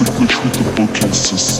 Maybe a with the booking system.